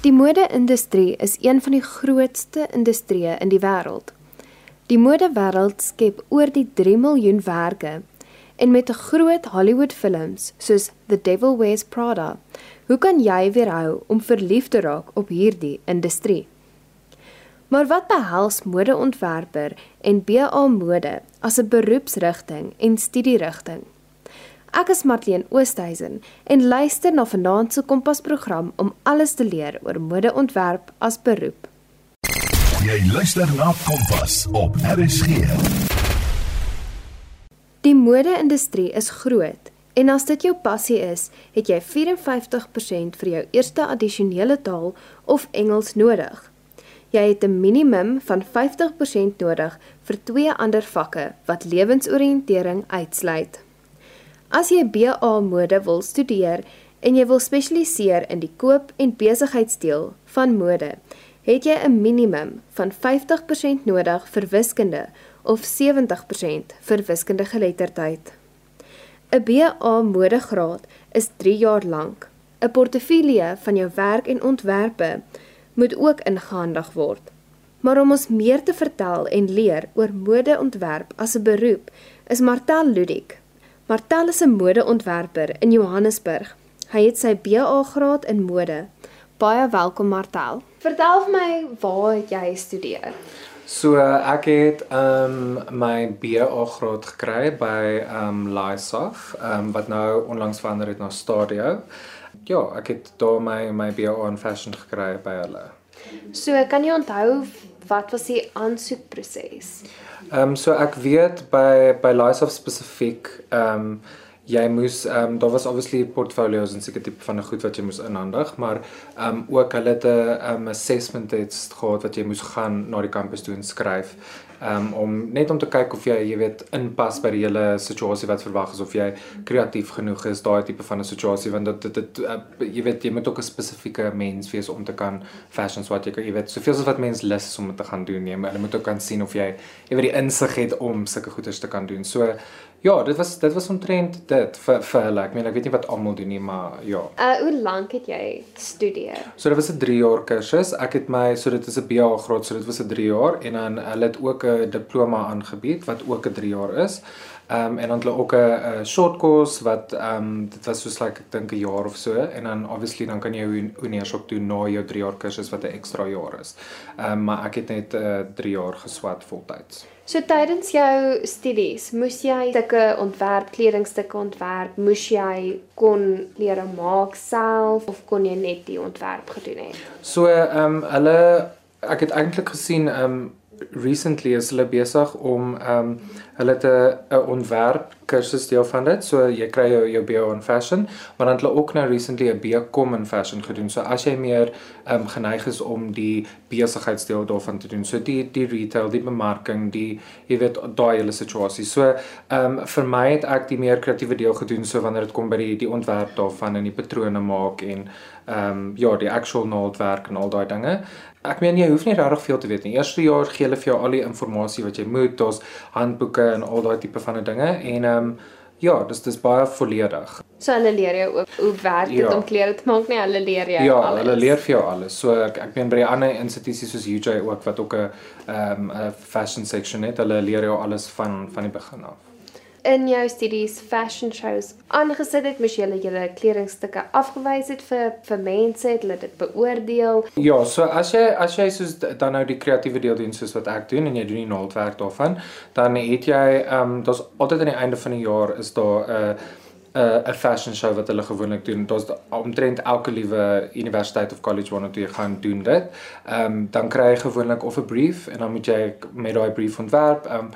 Die mode-industrie is een van die grootste industrieë in die wêreld. Die modewêreld skep oor die 3 miljoen werke en met 'n groot Hollywood films soos The Devil Wears Prada, hoe kan jy weerhou om verlief te raak op hierdie industrie? Maar wat behels modeontwerper en BA mode as 'n beroepsrigting en studierigting? Ek is Marlene Oosthuizen en luister na vanaand se Kompas-program om alles te leer oor modeontwerp as beroep. Jy luister na Kompas op RSG. Die mode-industrie is groot en as dit jou passie is, het jy 54% vir jou eerste addisionele taal of Engels nodig. Jy het 'n minimum van 50% nodig vir twee ander vakke wat lewensoriëntering uitsluit. As jy BA mode wil studeer en jy wil spesialiseer in die koop en besigheidsdeel van mode, het jy 'n minimum van 50% nodig vir wiskunde of 70% vir wiskundige geletterdheid. 'n BA modegraad is 3 jaar lank. 'n Portefeulje van jou werk en ontwerpe moet ook ingehandig word. Maar om ons meer te vertel en leer oor modeontwerp as 'n beroep, is Martel Ludik. Martel is 'n modeontwerper in Johannesburg. Hy het sy BA graad in mode. Baie welkom Martel. Vertel vir my waar het jy gestudeer? So ek het um my BA graad gekry by um Lysof, um wat nou onlangs verander het na Stadio ja, ek het daar my my BA in fashion gekry by hulle. So, kan jy onthou wat was die aansoekproses? Ehm um, so ek weet by by Lysof spesifiek ehm um, jy moes ehm um, daar was obviously portfolios en seker tipe van 'n goed wat jy moes inhandig, maar ehm um, ook hulle het 'n um, assessment test gehad wat jy moes gaan na die kampus toe en skryf um, om net om te kyk of jy jy weet inpas by die hele situasie wat verwag is of jy kreatief genoeg is daai tipe van 'n situasie want dit dit uh, jy weet jy moet ook 'n spesifieke mens wees om te kan fashions wat jy jy weet soveel as wat mens lus is om te gaan doen nee maar hulle moet ook kan sien of jy jy weet die insig het om sulke goeders te kan doen. So Ja, dit was dit was omtrent dit vir vir hulle. Ek meen ek weet nie wat almal doen nie, maar ja. Uh hoe lank het jy studeer? So dit was 'n 3 jaar kursus. Ek het my so dit is 'n BA graad, so dit was 'n 3 jaar en dan hulle het ook 'n diploma aangebied wat ook 'n 3 jaar is. Ehm um, en dan hulle ook 'n short course wat ehm um, dit was soos like ek dink 'n jaar of so en dan obviously dan kan jy uniers op doen na jou 3 jaar kursus wat 'n ekstra jaar is. Ehm um, maar ek het net 'n uh, 3 jaar geswat voltyds. So tydens jou studies, moes jy sulke ontwerp kledingstukke ontwerp, moes jy kon leer maak self of kon jy net die ontwerp gedoen het? So ehm um, hulle ek het eintlik gesien ehm um, recently is hulle besig om ehm um, hulle te 'n ontwerp kursus deel van dit. So jy kry jou jou BA in fashion, maar dan het hulle ook nou recently 'n BCom in fashion gedoen. So as jy meer ehm um, geneig is om die besigheidsdeel daarvan te doen, so die die retail, die bemarking, die jy weet daai hele situasie. So ehm um, vir my het ek die meer kreatiewe deel gedoen so wanneer dit kom by die die ontwerp daarvan en die patrone maak en ehm um, ja, die actual naaldwerk en al daai dinge. Ek meen jy hoef nie regtig veel te weet nie. Eerste jaar gee hulle vir jou al die inligting wat jy moet, daar's handboeke en al daai tipe van dinge en ehm um, ja, dis dis baie volledig. So hulle leer jou ook hoe werk dit ja. om klere te maak nie, hulle leer jou ja, alles. Ja, hulle leer vir jou alles. So ek ek meen by die ander instituties soos UJ ook wat ook 'n ehm um, 'n fashion section het, hulle leer jou alles van van die begin af in jou studies fashion shows aangesit het, moes jy julle kledingstukke afgewys het vir vir mense, het hulle dit beoordeel? Ja, so as jy as jy soos dan nou die kreatiewe deel doen soos wat ek doen en jy doen die naaldwerk daarvan, dan het jy ehm um, daar's altyd aan die einde van die jaar is daar 'n uh, 'n fashion show wat hulle gewoonlik doen. Daar's omtrent elke liewe universiteit of college waarna toe jy gaan doen dit. Ehm um, dan kry jy gewoonlik of 'n brief en dan moet jy met daai brief ontwerp. Ehm um,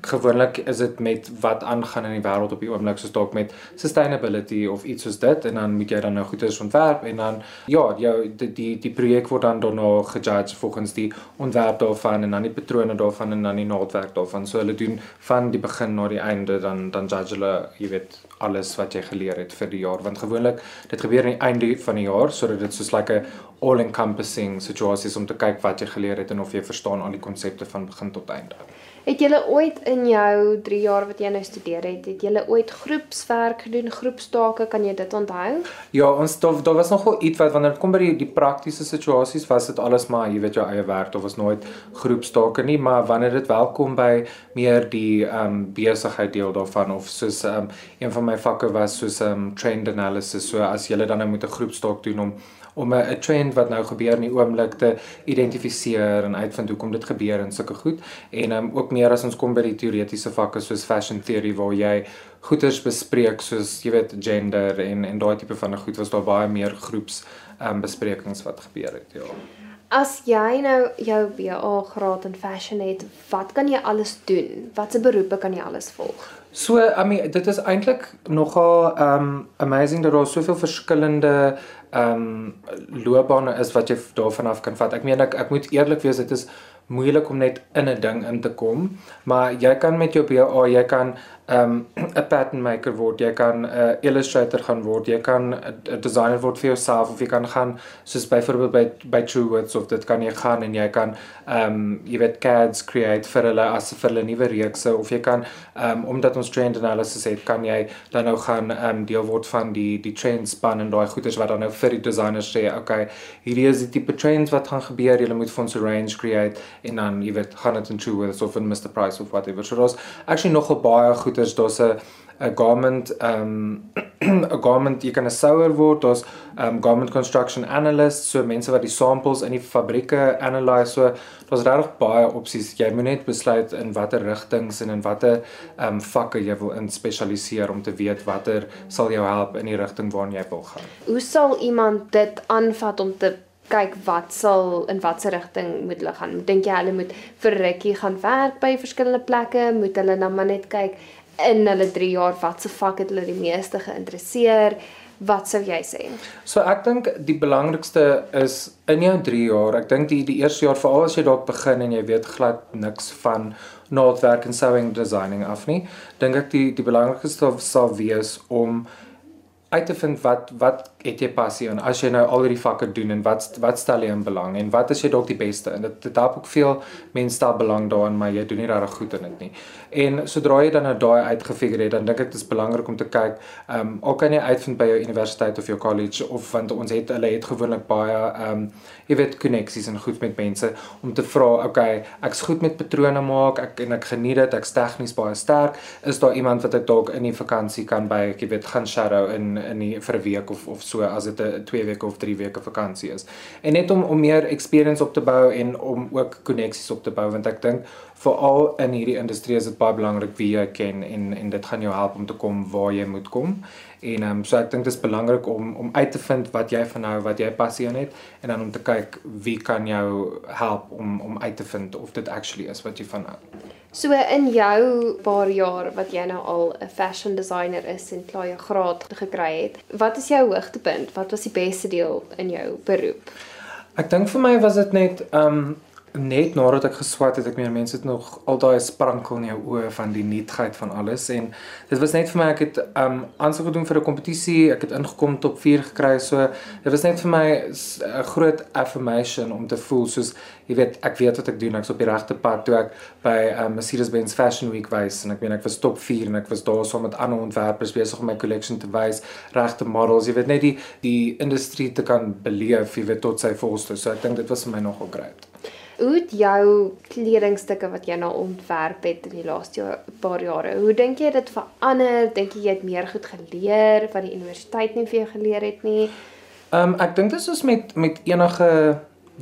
gewoonlik is dit met wat aangaan in die wêreld op die oomblik soos dalk met sustainability of iets soos dit en dan moet jy dan nou goeders ontwerp en dan ja, jou die die, die projek word dan daarna gejudge volgens die ontwerp daarvan en dan die patrone daarvan en dan die naaldwerk daarvan. So hulle doen van die begin na die einde dan dan judge hulle, jy weet alles wat jy geleer het vir die jaar want gewoonlik dit gebeur aan die einde van die jaar sodat dit soos like 'n all encompassing situasie is om te kyk wat jy geleer het en of jy verstaan al die konsepte van begin tot einde. Het julle ooit in jou 3 jaar wat jy nou studeer het, het julle ooit groepswerk gedoen, groepstake, kan jy dit onthou? Ja, ons daar daar was nogal iets wat wanneer dit kom by die, die praktiese situasies was dit alles maar jy weet jou eie werk, daar was nooit groepstake nie, maar wanneer dit wel kom by meer die ehm um, besigheid deel daarvan of soos ehm um, een van my vakke was soos ehm um, trend analysis, so as jy dan nou moet 'n groepstak doen om om 'n 'n trend wat nou gebeur in die oomblik te identifiseer en uitvind hoekom dit gebeur en sulke goed. En um, ook meer as ons kom by die teoretiese vakke soos fashion theory waar jy goeders bespreek soos jy weet gender en en daai tipe van goed was daar baie meer groeps um, besprekings wat gebeur het, ja. As jy nou jou BA graad in fashion het, wat kan jy alles doen? Watse beroepe kan jy alles volg? So, I mean, dit is eintlik nogal um amazing dat daar soveel verskillende ehm um, loopbane is wat jy daarvan af kan vat. Ek meen ek ek moet eerlik wees, dit is moeilik om net in 'n ding in te kom, maar jy kan met jou BA, jy kan um 'n pattern maker word, jy kan 'n uh, illustrator gaan word, jy kan 'n designer word vir jouself of jy kan gaan soos byvoorbeeld by by Truewords of dit kan jy gaan en jy kan um jy weet CADs create vir hulle as vir hulle nuwe reekse of jy kan um omdat ons trend analysis het, kan jy dan nou gaan um deel word van die die trend span en daai goeders wat dan nou vir die designers sê, okay, hierdie is die tipe trends wat gaan gebeur, jy moet vir ons 'n range create. En dan jy weet gaan dit in Truewords of in Mr Price of whatever. So daar's actually nogal baie goed goeders, daar's 'n 'n garment um 'n garment jy kan 'n souer word, daar's um garment construction analyst, so mense wat die samples in die fabrieke analyse. So daar's regtig baie opsies. Jy moet net besluit in watter rigtings en in watter um vakke jy wil in spesialiseer om te weet watter sal jou help in die rigting waarna jy wil gaan. Hoe sal iemand dit aanvat om te kyk wat sal in watter rigting moet hulle gaan. Dink jy hulle moet vir rukkie gaan werk by verskillende plekke? Moet hulle dan maar net kyk in hulle 3 jaar watse vak het hulle die meeste geïnteresseer? Wat sou jy sê? So ek dink die belangrikste is in jou 3 jaar. Ek dink die die eerste jaar veral as jy dalk begin en jy weet glad niks van naaldwerk en sewing designing af nie, dink ek die die belangrikste sal wees om uit te vind wat wat het jy passie in? As jy nou al hierdie vakke doen en wat wat stel jy in belang en wat is jy dalk die beste in? Dit dit help ook veel mense stel belang daarin maar jy doen nie regtig goed in dit nie. En sodra jy dan nou daai uitgefigure het dan dink ek dit is belangrik om te kyk ehm um, al kan jy uitvind by jou universiteit of jou college of want ons het hulle het gewoonlik baie ehm um, jy weet koneksies en goed met mense om te vra okay ek's goed met patrone maak ek en ek geniet dit ek's tegnies baie sterk. Is daar iemand wat ek dalk in die vakansie kan by ek weet gaan shadow in in die, vir 'n week of of so as dit 'n 2 weke of 3 weke vakansie is. En net om om meer experience op te bou en om ook koneksies op te bou want ek dink veral in hierdie industrie is dit baie belangrik wie jy ken en en dit gaan jou help om te kom waar jy moet kom. En ehm um, so ek dink dit is belangrik om om uit te vind wat jy van nou wat jy passie in het en dan om te kyk wie kan jou help om om uit te vind of dit actually is wat jy van nou. So in jou paar jaar wat jy nou al 'n fashion designer is en klaar jou graad gekry het, wat is jou hoogtepunt? Wat was die beste deel in jou beroep? Ek dink vir my was dit net um net nadat ek geswat het, ek meer mense het nog al daai sprankel in jou oë van die nuutheid van alles en dit was net vir my ek het um aansoek gedoen vir 'n kompetisie, ek het ingekom top 4 gekry, so dit was net vir my 'n groot affirmation om te voel soos jy weet ek weet wat ek doen, ek's op die regte pad toe ek by um, Mercedes-Benz Fashion Week was en ek meen ek was top 4 en ek was daar saam met ander ontwerpers besig om my collection te wys, regte models, jy weet net die die industrie te kan beleef, jy weet tot sy volste. So ek dink dit was vir my nogal great. Hoe het jou kledingstukke wat jy nou ontwerp het in die laaste paar jare, hoe dink jy dit verander? Dink jy jy het meer goed geleer wat die universiteit nie vir jou geleer het nie? Ehm um, ek dink dit is met met enige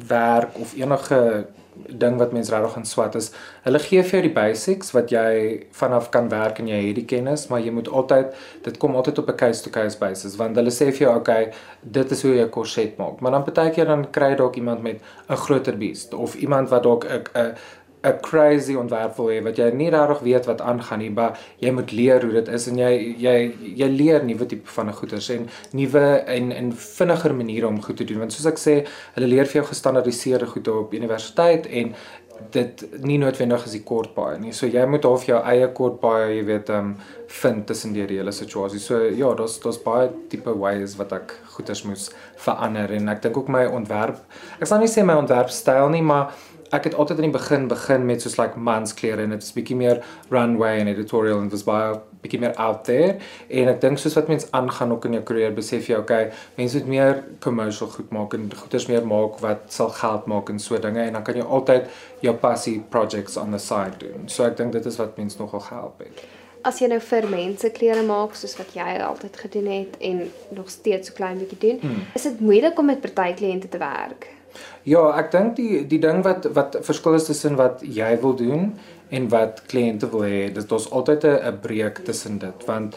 werk of enige ding wat mense regtig gaan swat is hulle gee vir jou die basics wat jy vanaf kan werk en jy het die kennis maar jy moet altyd dit kom altyd op 'n case to case basis want hulle sê vir jou okay dit is hoe jy 'n korset maak. Maar dan baie keer dan kry jy dalk iemand met 'n groter beest of iemand wat dalk 'n 'n crazy ontwerp wil hê wat jy nie regtig weet wat aangaan nie, maar jy moet leer hoe dit is en jy jy jy leer nuwe tipe van goeders en nuwe en en vinniger maniere om goed te doen want soos ek sê, hulle leer vir jou gestandardiseerde goed op universiteit en dit nie noodwendig is die kort baie nie. So jy moet half jou eie kort baie, jy weet, ehm um, vind tussen die hele situasie. So ja, daar's daar's baie tipe ways wat ek goeders moes verander en ek dink ook my ontwerp. Ek sal nie sê my ontwerpstyl nie, maar ek het altyd in die begin begin met soos like mansklere en dit is bietjie meer runway en editorial en dit was baie bietjie meer out there. En ek dink soos wat mens aangaan ook in jou karier besef jy okay mense moet meer commercial goed maak en goeders meer maak wat sal geld maak en so dinge. En dan kan jy altyd jou passie projects on the side doen. So ek dink dit is wat mense nogal gehelp het. As jy nou vir mense klere maak soos wat jy altyd gedoen het en nog steeds so klein bietjie doen, hmm. is dit moeilik om met party kliënte te werk. Ja, ek dink die die ding wat wat verskil is tussen wat jy wil doen en wat kliënte wil hê, dis daar's altyd 'n breek tussen dit want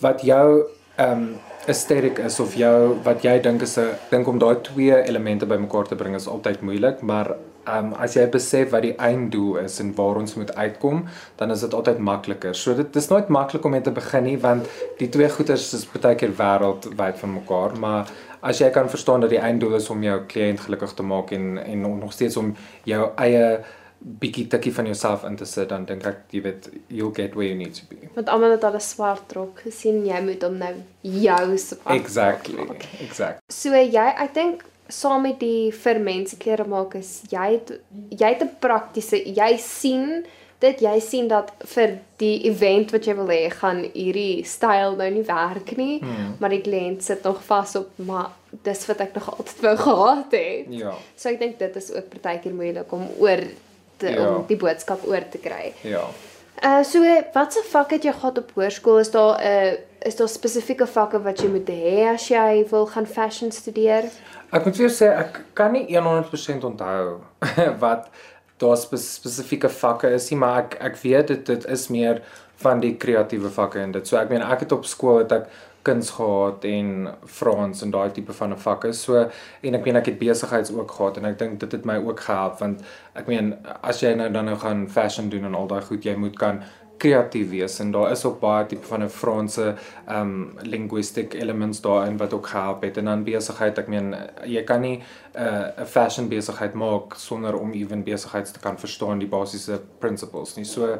wat jou ehm um, aesthetic is of jou wat jy dink is 'n dink om daai twee elemente bymekaar te bring is altyd moeilik, maar um, as jy besef wat die einddoel is en waar ons moet uitkom, dan is dit altyd makliker. So dit dis nooit maklik om mee te begin nie want die twee goeters is baie keer wêreldwyd van mekaar, maar as jy kan verstaan dat die einddoel is om jou kliënt gelukkig te maak en en nog steeds om jou eie bietjie tikkie van jouself in te sit dan dink ek jy weet you'll get where you need to be. Want almal het al 'n swart rok gesien, jy moet hom nou jou swart. Exactly. Exactly. So jy, ek dink saam met die vir mense klere maak is jy het, jy het 'n praktiese jy sien dit jy sien dat vir die event wat jy wil hê gaan hierdie styl nou nie werk nie, hmm. maar die kliënt sit nog vas op maar dis wat ek nog altyd wou gehad het. Ja. So ek dink dit is ook partykeer moeilik om oor te ja. om die boodskap oor te kry. Ja. Uh so watse vak het jy gehad op hoërskool? Is daar 'n uh, is daar spesifieke vakke wat jy moet hê as jy wil gaan fashion studeer? Ek moet jou sê ek kan nie 100% onthou wat daar spesifieke vakke is nie, maar ek ek weet dit dit is meer van die kreatiewe vakke en dit. So ek meen ek het op skool het ek kuns gehad en Frans en daai tipe van 'n vakke. So en ek meen ek het besigheids ook gehad en ek dink dit het my ook gehelp want ek meen as jy nou dan nou gaan fashion doen en al daai goed, jy moet kan kreatief wees en daar is ook baie tipe van 'n Franse um linguistic elements daarin wat ook help het. En dan besigheid ek meen jy kan nie 'n uh, 'n fashion besigheid maak sonder om ewen besigheids te kan verstaan die basiese principles nie. So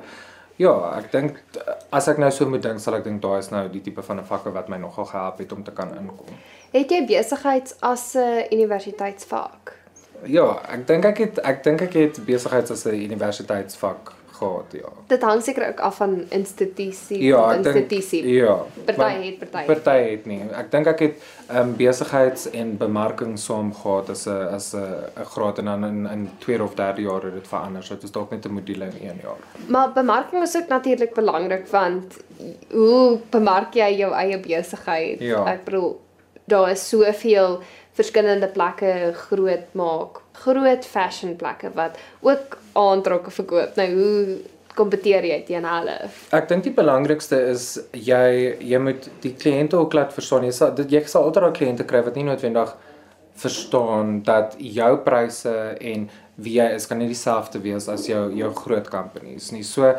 ja ek dink as ek nou so moet dink sal ek dink daar is nou die tipe van 'n vakke wat my nogal gehelp het om te kan inkom. Het jy besigheids as 'n universiteitsvak? Ja ek dink ek het ek dink ek het besigheids as 'n universiteitsvak gehad, ja. Dit hang seker ook af van institusie ja, tot institusie. Denk, ja. Party het party. Party het nie. Ek dink ek het ehm um, besigheids en bemarking saam gehad as 'n as 'n 'n graad en dan in in tweede of derde jaar het dit verander. So dit is dalk net 'n module in 1 jaar. Maar bemarking is ook natuurlik belangrik want hoe bemark jy jou eie besigheid? Ja. Ek bedoel daar is soveel verskillende plekke groot maak. Groot fashion plekke wat ook aantrokke verkoop. Nou hoe kompeteer jy teen hulle? Ek dink die belangrikste is jy jy moet die kliënte ook laat verstaan. Jy sal dit jy sal altyd daai kliënte kry wat nie noodwendig verstaan dat jou pryse en wie jy is kan nie dieselfde wees as jou jou groot companies nie. So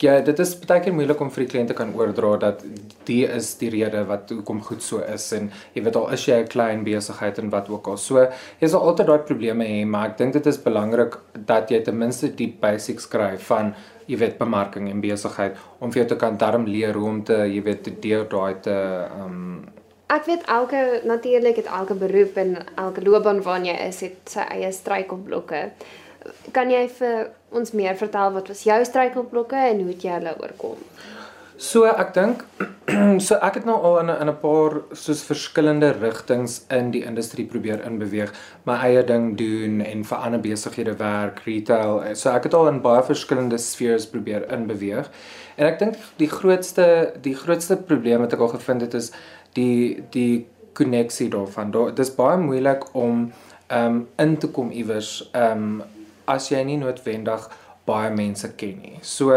ja, dit is baie keer moeilik om vir die kliënte kan oordra dat die is die rede wat hoekom goed so is en jy weet al is jy 'n klein besigheid en wat ook al. So jy sal altyd daai probleme hê, maar ek dink dit is belangrik dat jy ten minste die basics kry van jy weet bemarking en besigheid om vir jou te kan darm leer hoe om te jy weet te deur daai te ehm um, Ek weet elke natuurlik het elke beroep en elke loopbaan waarna jy is, het sy eie struikelblokke. Kan jy vir ons meer vertel wat was jou struikelblokke en hoe het jy hulle oorkom? So ek dink so ek het nou al in 'n in 'n paar soos verskillende rigtings in die industrie probeer inbeweeg, my eie ding doen en vir ander besighede werk, retail. So ek het al in baie verskillende sfere probeer inbeweeg. En ek dink die grootste die grootste probleem wat ek al gevind het is die die koneksie daarvan. Daar dis baie moeilik om ehm um, in te kom iewers ehm um, as jy nie noodwendig baie mense ken nie. So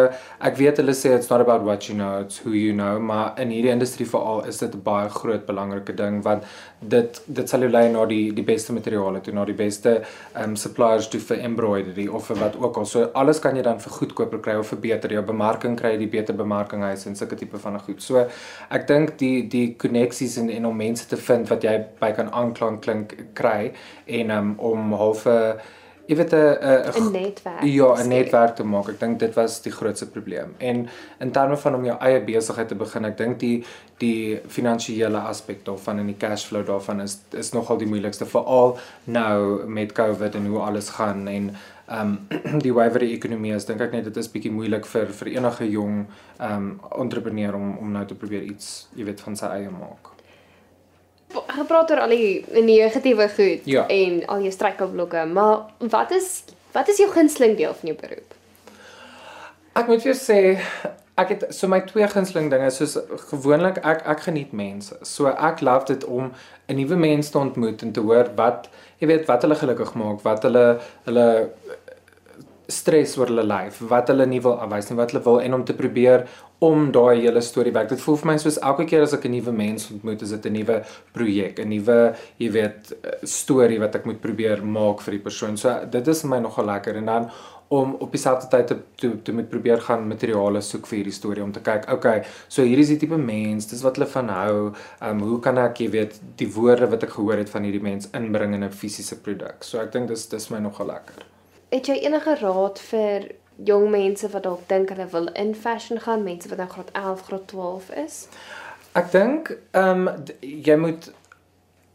ek weet hulle sê it's not about what you know, it's who you know, maar in hierdie industrie veral is dit 'n baie groot belangrike ding want dit dit sal jou lei na die die beste materiale toe, na die beste um suppliers toe vir embroidery of vir wat ook al. So alles kan jy dan vir goedkoper kry of vir beter jou bemarking kry, die beter bemarking hy en sulke tipe van goed. So ek dink die die koneksies en en om mense te vind wat jy by kan aanklank klink kry en um om halfe jy weet 'n 'n 'n netwerk. Ja, 'n netwerk te maak. Ek dink dit was die grootste probleem. En in terme van om jou eie besigheid te begin, ek dink die die finansiële aspek daarvan en die cash flow daarvan is is nogal die moeilikste veral nou met COVID en hoe alles gaan en ehm um, die wywer ekonomie is dink ek net dit is bietjie moeilik vir vir enige jong ehm um, entrepreneur om om nou te probeer iets, jy weet, van sy eie maak. Gepraat oor al die negatiewe goed Ja. en al jou struikelblokke, maar wat is wat is jou gunsteling deel van jou beroep? Ek moet vir jou sê ek het so my twee gunsteling dinge soos gewoonlik ek ek geniet mense. So ek love dit om 'n nuwe mens te ontmoet en te hoor wat jy weet wat hulle gelukkig maak, wat hulle hulle stres oor hulle lyf, wat hulle nie wil afwys nie, wat hulle wil en om te probeer om daai hele storie werk. Dit voel vir my soos elke keer as ek 'n nuwe mens ontmoet, is dit 'n nuwe projek, 'n nuwe, jy weet, storie wat ek moet probeer maak vir die persoon. So dit is vir my nogal lekker en dan om op dieselfde tyd te te, te moet probeer gaan materiale soek vir hierdie storie om te kyk, okay, so hier is die tipe mens, dis wat hulle van hou. Ehm um, hoe kan ek, jy weet, die woorde wat ek gehoor het van hierdie mens inbring in 'n fisiese produk. So ek dink dis dis my nogal lekker. Het jy enige raad vir jong mense wat dalk dink hulle wil in fashion gaan, mense wat nou graad 11, graad 12 is? Ek dink ehm um, jy moet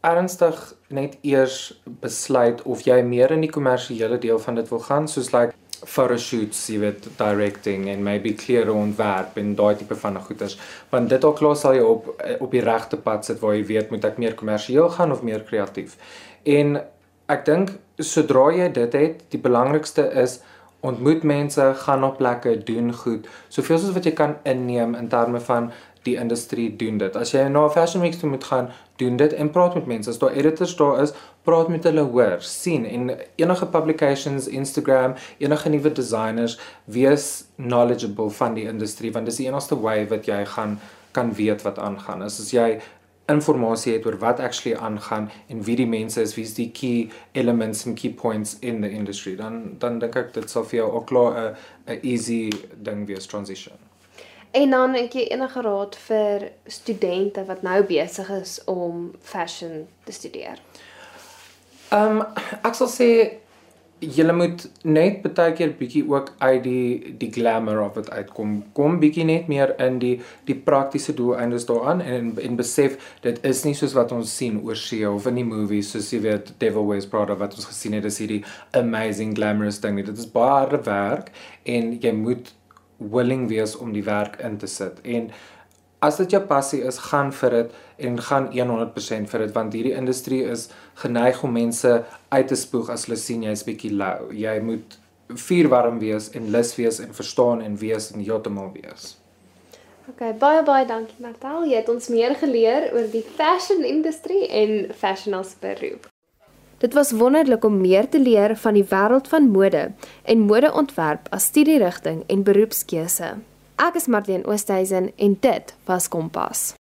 ernstig net eers besluit of jy meer in die kommersiële deel van dit wil gaan, soos like photoshoots, jy weet, directing en maybe klere ontwerp en daai tipe van goeders. Want dit al klaar sal jy op op die regte pad sit waar jy weet moet ek meer kommersieel gaan of meer kreatief. En ek dink sodra jy dit het, die belangrikste is ontmoet mense, gaan op plekke, doen goed. Soveel soos wat jy kan inneem in terme van die industrie doen dit. As jy na 'n fashion week toe moet gaan, doen dit en praat met mense. As daar editors daar is, praat met hulle, hoor, sien en enige publications, Instagram, enige nuwe designers, wees knowledgeable van die industrie want dis die enigste way wat jy gaan kan weet wat aangaan. As as jy inligting het oor wat actually aangaan en wie die mense is, wie's die key elements and key points in the industry, dan dan dink ek dit sal vir jou ook klaar 'n 'n easy ding wees transition. En dan het jy enige raad vir studente wat nou besig is om fashion te studeer? Ehm um, ek sal sê julle moet net baie keer bietjie ook uit die die glamour of dit uitkom. Kom bietjie net meer in die die praktiese doeleindes daaraan en en besef dit is nie soos wat ons sien oor see of in die movies soos jy weet Devil Wears Prada wat ons gesien het is hierdie amazing glamorous ding. Dit is baie harde werk en jy moet willing wees om die werk in te sit. En as dit jou passie is, gaan vir dit en gaan 100% vir dit want hierdie industrie is geneig om mense uit te spoeg as hulle sien jy's bietjie lou. Jy moet vuurwarm wees en lus wees en verstaan en wees en heeltemal wees. OK, baie baie dankie Martel. Jy het ons meer geleer oor die fashion industrie en fashion as beroep. Dit was wonderlik om meer te leer van die wêreld van mode en modeontwerp as studierigting en beroepskeuse. Ek is Marlene Oosthuizen en dit was Kompas.